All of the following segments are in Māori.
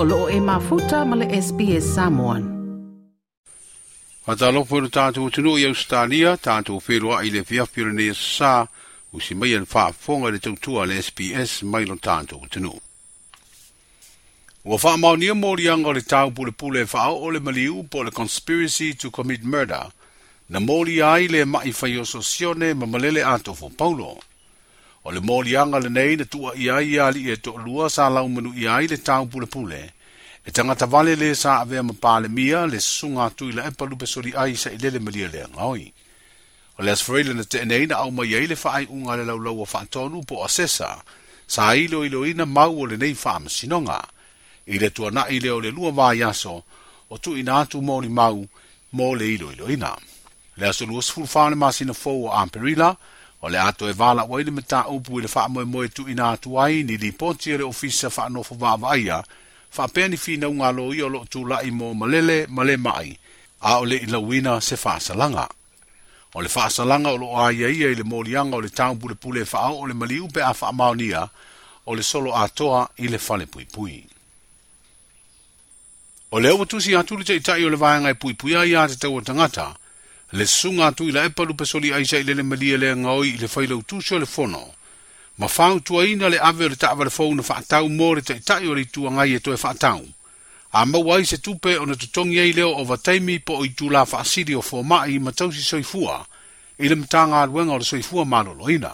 o loo e mafuta ma le SPS Samoan. Atalofo i le tātou tunu i Australia, tātou whenua i le fiafira ne sā, u si mai an whaafonga le tautua le SPS mai lo tātou tunu. Ua whaamaunia mori anga le tau pule pule whaao o le maliu po le conspiracy to commit murder, na mori ai le mai whaioso sione ma malele atofo paulo. Paulo. o le molianga lenei le tua ia ia li e to lua sa lau manu ia i le tau pule pule, e tangata vale le sa avea ma pale mia le sunga tu i la epa lupe sori ai sa i lele malia le ngoi. O le asfereile na te enei na au mai ei le faai unga le lau lau a fantonu po asesa, sa ilo ilo ina mau o lenei faam sinonga, i le tua na ile o le lua vai aso, o tu ina atu mo li mau, mo le ilo ilo ina. Le asolua sfulfane masina fo o amperila, O le ato e vala wa ili mita upu ili faa moe moe tu ina atu ai ni li poti ili e ofisa faa nofo vaa vaaia faa pe ni fina unga lo i o lo tu lai mo malele male mai a o le ila wina se faa salanga. O le faa salanga o lo aia ia ili molianga o le taun pule pule faa o le mali upe a faa maonia o le solo atoa ili fale pui pui. O le ovatusi atu li te itai o le vaenga i pui pui a ia te tau o tangata – le sunga tu ila e palu pesoli aisa ile le malia le ngoi ile faila utu so le fono. Ma fau tua ina le ave o le taava le fauna faatau mōre ta itai o le tua ngai e toe faatau. A maua se tupe o na tutongi ei leo o vataimi po o tu la faasiri o fōmai ma tausi soifua ile mtanga alwenga o le soifua malolo ina.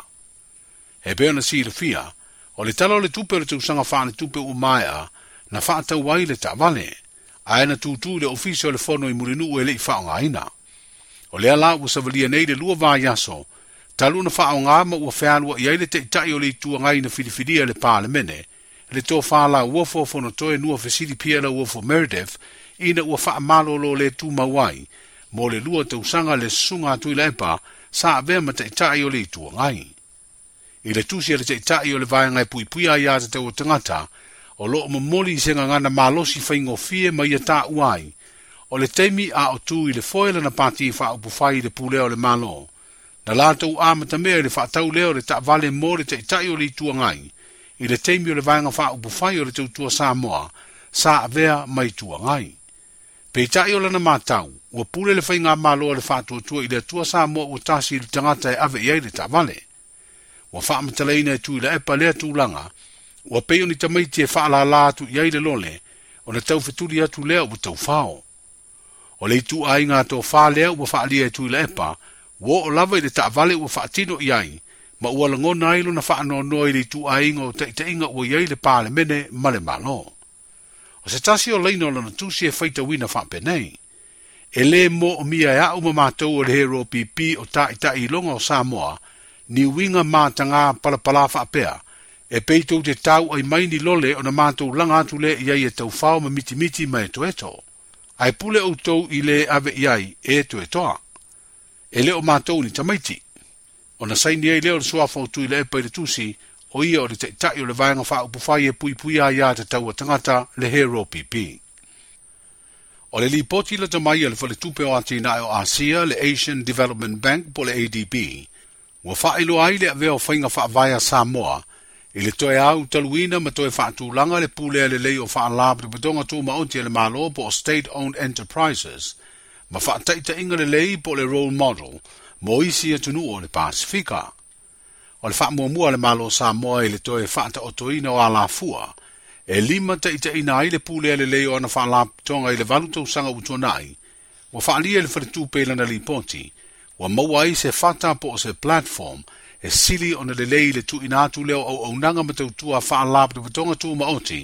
E beo na si fia, o le talo le tupe o le tausanga faane tupe o maia na faatau wai le taavale, a ena tutu le ofisio le fono i murinu ele i faonga ina o le ala ua savalia nei le lua vaiaso taluna faaaoga ma ua fealua i ai le taʻitaʻi o le ituagai na filifilia le palemene le tofā laua fonotoe nua fesili pia laua fo meredeth ina ua faamalolo le tumau mawai, mo le lua tausaga le sunga atu i la epa sa avea ma taʻitaʻi o le ituagai i le tusi a le taʻitaʻi o le vaega e puipuia iā tatau o tagata o loo momoli i se gagana malosi faigofie ma ia taʻua uai, o le teimi a o tū i le foe na pāti i wha upu whai le pūle o le malo. Na lātou a matamea i le wha tau leo le tā vale mō le te itai o le tua ngai, i le teimi o le vanga wha upu whai o le tau tua sa moa, sā avea mai tua ngai. Pei tā o lana mātau, ua pūle le whai ngā o le wha tua tua i le tua sā moa ua tāsi i le tangata e ave i ai le tā vale. Ua wha amatalaina e tū i le epa lea tūlanga, ua peo ni tamaiti e wha ala lātu i ai le lole, o le tau fetuli atu lea o tau whao o le itu ai ngā tō whālea ua whaalia e tui epa, wō o lawa i le taavale ua whaatino i ai, ma ua lango nailo na whaano noa i le itu ai ngā o te ite inga ua iei le pāle mene male malo. O se tasi o leino lana tūsi e whaita wina whaampe nei, e le mo o mia e au mamātou o le hero pipi o ta i ta i longa o Samoa, ni winga mātanga tanga palapala whaapea, e peitou te tau ai mai ni lole o na mātou langa atu le iei e tau whao ma miti mitimiti mai e toetou ai pule o tou i le ave iai e tu e toa. E leo mātou ni tamaiti. O na saini ei leo na sua fautu i le epa i le e tusi, o ia o le teitai o le vaenga wha upufai e pui pui a ia te taua tangata le hero pipi. O le lipoti la tamai le fale tupe o ati na e o Asia le Asian Development Bank po le ADB, wa wha ilo ai le avea o whainga wha vaya Samoa, i le toe au taluina ma toe faatulaga le pule lelei o faalā petopotoga tumaoti e le malo po o state-owned enterprises ma faataʻitaʻiga lelei po o le role model mo isi atunuu o le pasifika o le faamuamua le malo samoa i le toe faataotoina o alafua e lima taʻitaʻina ai le pule a lelei o ana faalapitoga i le valu tausaga utuanaʻi ua faaalia i le faletupe i lana lipoti ua maua ai se fata po o se platform e sili ona le lei le tuuina atu lea o auaunaga ma tautua faalā patapatoga tumaoti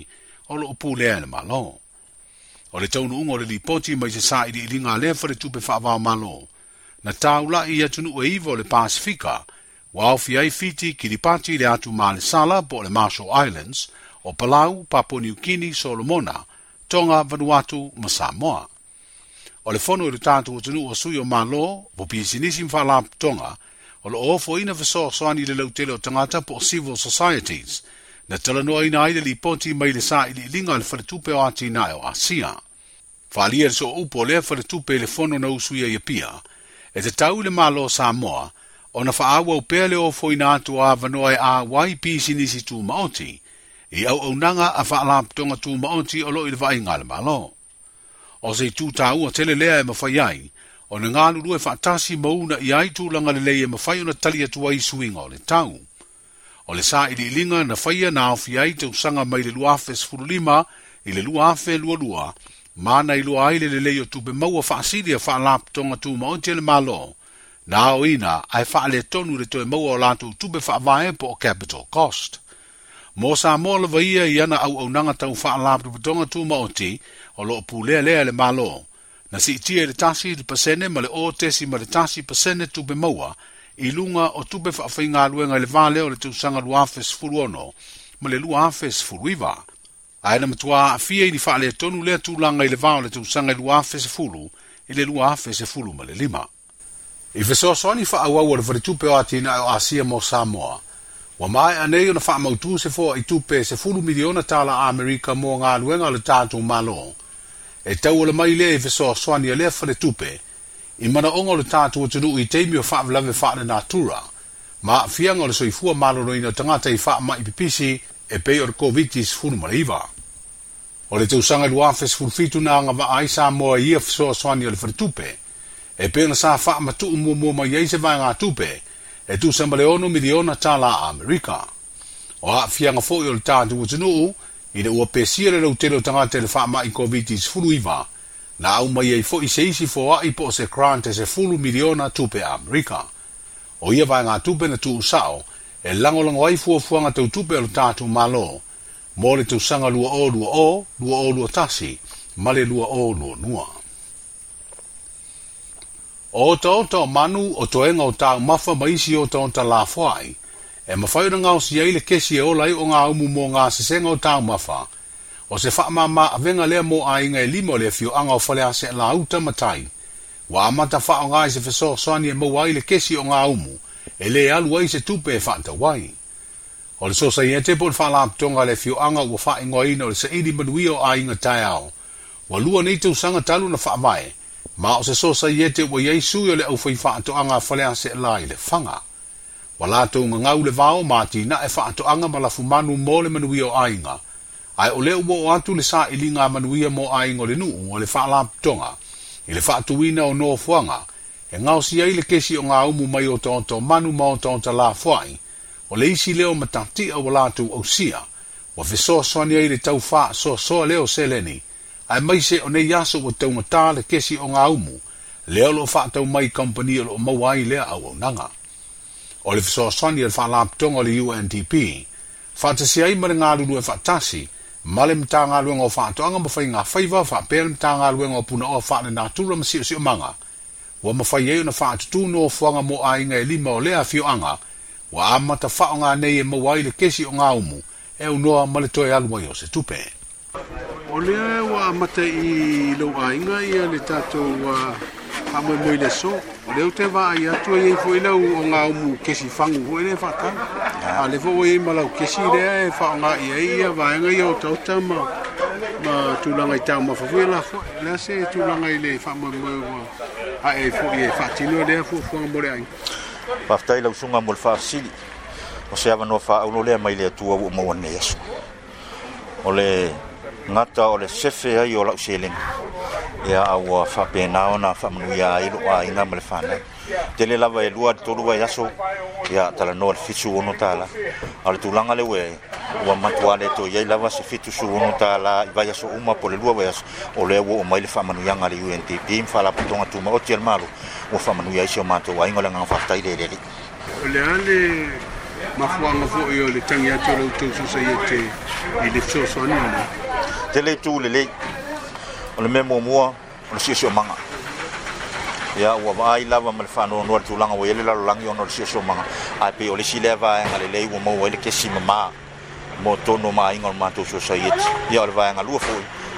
o loo pulea le malo o le taunuuga o le lipoti mai se saʻiliʻiliga a lea fale tupe faavaomalo na taulaʻi i atunuu e iva o le pasifika ua aofi ai fiti kilipati i le atu malesala po o le marshall islands o palau paponiukini solomona tonga vanuatu ma samoa o le fono i le tatou atunuu o sui o malo po pisinisi ma faalapotoga o lo ofo ina fa so so ani le lau tele o tangata po civil societies, na tala noa ina aile li ponti mai le sa i li linga le faletupe o ati na o asia. Fa alia le so upo le faletupe le fono na usu ia iapia, e te tau le malo sa moa, o na fa awa upea le ofo ina atu a vanoa e a YP sinisi tu maoti, i e au au nanga a fa alaptonga tu maoti o lo ilva inga le malo. O se tu tau o tele lea e mafayai, ona galulue faatasi ma una i ai tulaga lelei e mafai ona tali atu ai suiga o le tau o le sa na faia na aofi ai tausaga mai le luafe sefululima i le luafe lualua mana iloa ai le lelei o tupe maua faasili e faalapotoga tumaoti e le malo na aoina ae faaletonu le toe maua o latou tupe faavaepo o capital cost mo sa mo lava ia i ana auaunaga tau faalapotopotoga tumaoti o loo pulea lea le malo Nasi itia le tasi li pasene ma le o tesi ma le tasi pasene tupe maua i lunga o tupe whaafai luenga le vale o le tūsanga lua afes furuono ma le lua afes furuiva. Aena matua a fia i ni wha le tonu lea tūlanga i le vao le tūsanga lua afes furu i le lua afes furu ma le lima. I fesoa soni wha au au le varitupe o atina o Asia mo Samoa. Wa mai anei o na se fo i tupe se miliona tala a Amerika mō ngā luenga le tātou malo e tau ala mai le e fesoasoani a lea fale tupe i mana ongo le o tunu i teimi o faavelave faalenātura ma a fianga le soifua maloloina ina tangata i mai pipisi e pei o le koviti sefulu ma le o le tausaga i luā fesefulufitu na agavaa ai sa moa a fesoasoani a le tupe, e pei ona sa mua mua mai vai ngā tupe, e tu ma ono miliona talā a amerika o fianga fōi o le tatou atunuu i le ua pesia le lautele o tagata i le faamaʻi covid-19 na aumai ai foʻi se isi foaʻi po o se grant e se fulu miliona tupe a amerika o ia vaega tupe na tuusaʻo e lagolago ai fuafuaga tautupe o lo tatou malo mo le tausaga lua o lua o lua o lua tasi ma le lua o lua nua o otaota o manu o toega o taumafa ma isi otaota lafoaʻi e mawhai na ngā o si eile kesi e olai o ngā umu mō ngā sesenga o tāu mawha, o se whaama ma a venga lea mō a inga e limo lea fio anga o whalea se la uta matai, wa amata whao ngā i se whaso soani e mou aile kesi o ngā umu, e le alu ai se tupe e whaanta wai. O le sosa i ete pon whaala aptonga le fio anga ua wha ingoa ina o le saidi manui o a inga tai au, wa lua nei tau sanga talu na whaamae, ma o se sosa e i ete ua iei sui o le au whai whaanto anga whalea se lai le fanga wa lātou ngangau le vāo mātina e whaatoanga ma lafu manu mō le manuia o ainga. Ai o leo mō o atu le sā ili ngā manuia mō ainga le nuu o le whaala ptonga, i le whaatuina o nōfuanga, e ngāo si ai le kesi o ngā umu mai o tonto manu mō tonto la fuai, o le isi leo matatia wa lātou au sia, wa fesoa soani ai le tau faa soa soa leo seleni, ai maise o ne yaso wa tau le kesi o ngā umu, leo lo whaatau mai kampani o lo mawai lea au au nanga o le fisoasoani i le faalapitoga e o le undp faatasiai ma le galulu e faatasi ma le matagaluega o faatoʻaga ma faiga faiva faapea le matagaluega o punaʻoa faalenā tula ma siʻosiʻomaga ua mafai na ona faatutū no ofoaga mo aiga e lima o lea wa amata a matafaʻoga nei e maua le kesi o umu, e unoa ma le toe alu ai se tupe o lea ua e amata i lou aiga ia e le tatou uh amoe moi le so o leu te vaai atu ai e foʻi lau o gaumu kesi fangu foʻi e le faatau a le foʻi ai ma lau kesi lea e faaogaʻi ai ia vaega ia o tauta ma ma tulaga i taumafafui la foʻi lea se e tulaga i le faamoemoe ua aʻe foʻi e faatinoa lea fuafuaga mo le ai faafetai lausuga mo le faafasili o se avanoa faaaulo lea mai le atua ua maua nei aso o le ngata o le sefe ai o lauselega ia aua faapena ona faamanuia ai loo aiga ma le fanai tele lava e lua tolu ai aso ia talanoa le fitu ono tala a le tulaga le ue ua matua le toi ai lava se fitu suono tala i vai aso uma po le lua vai aso o lea ua o mai le faamanuiaga le undp ma faalapotoga tumaoti a le malo ua faamanuia ai se o matou aiga o le agaga faafetai lelelei o le a le mafuaga foʻi o le tagi atu o loutou susai e te i le fesoasoani ana tele tu le le o le me mo mo o le sio manga ya wa va i lava mal fa no no tu langa o ile la langa o no sio sio manga a pe o le si leva nga le le mo o le ke si mama mo to no ma ingol ma tu sio sai ya le va nga lu fo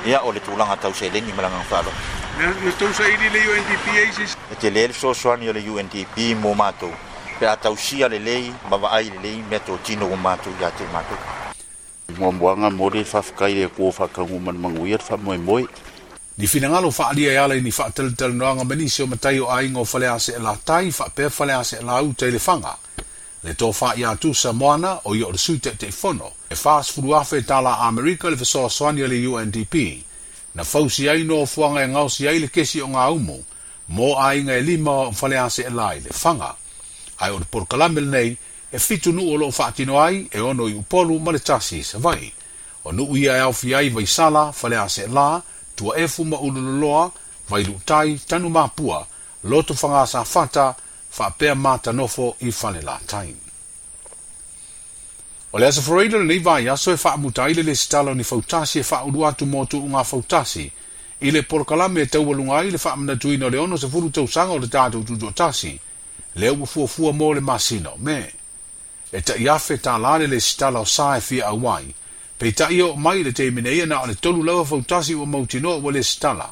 ya o le tu langa tau se le ni malanga fa lo Nā tō sa ili le UNDP eisis? E te le le UNDP mō mātou. Pe a tau si a le lei, mawa ai le lei, me tō tino mō mātou i a te mātou muamuaga mo le faafakai le kuo faakagu manamaguia le faamoemoe ni finagalo faaalia e ala i ni faatalitalanoaga ma nisi o matai e e o aiga o faleaase e latai faapea faleaase e lau tai le faga le tofaaia tusa moana o ia o le suita e teʻifono e fasufulu afe tala amerika le fesoasoani a le undp na fausi ai no fuaga e gaosi ai le kesi o gaumu mo aiga e lima o faleaseʻela i e le faga ae o le porokalame nei, e fitu nu o loo whaatino ai e ono i upolu ma le tasi sa vai. O nu ia e au fiai vai sala fale a se la tua e fuma ululoa vai lutai tanu mapua loto whanga sa fata wha pēr mata nofo i whane la tain. O le asa whareida le nei aso e wha muta ile le stalo ni fautasi e wha urua tu motu unga fautasi i le porokalame e taua lunga i le wha amna tuina le ono sa furu tau sanga o le tātou tu tasi le ua fua fua mō le masino, me. Me. e ta iafe ta lane le stala o sae fi a wai. Pe ta ia o mai le te menei na o le tolu lawa fautasi o mautinoa o le stala,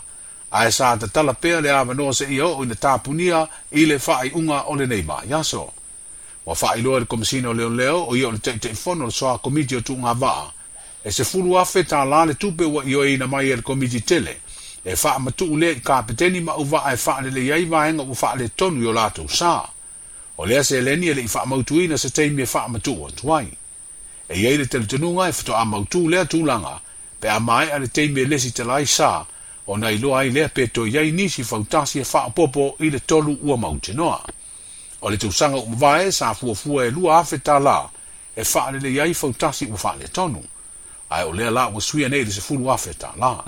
a e sa ta tala pea le awa noa se ia o ina tāpunia i le fa'i unga o le neima. maa yaso. Wa fa'i loa le komisina o leon leo o ia o le te te fono le soa komiti o tunga vaa, e se fulu afe ta lane tupe wa ia ina mai e le komiti tele, e wha matu ule i ka peteni ma uwa e wha le le iaiva henga u wha le tonu i o lātou saa. lea se eleni e le i ina sa taimi e faamatuu o tuai. e iai le talutunuga e mautu lea tūlanga, pe a maeʻa le taimi e lesi talai sa ona iloa ai lea pe ni nisi fautasi e popo i le tolu ua noa. o le tūsanga o vae sa fua e lua afe la, e le ai fautasi ua faaletonu ae o lea la ua sui anei le fulu afe la.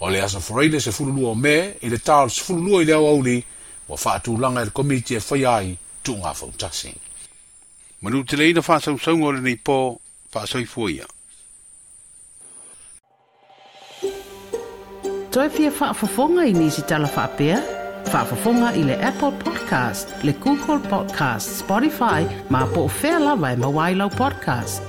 o lea sa forai le fulu lua o me i le tā o fulu lua i le auauli ua tūlanga e le komiti e faia ai tu nga fau tasi. Manu te leina wha sau sau ngore nei pō, wha sau i fuia. Toi fia wha fafonga i nisi tala wha pia, wha fafonga i le Apple Podcast, le Google Podcast, Spotify, ma po fela wai e mawailau podcast.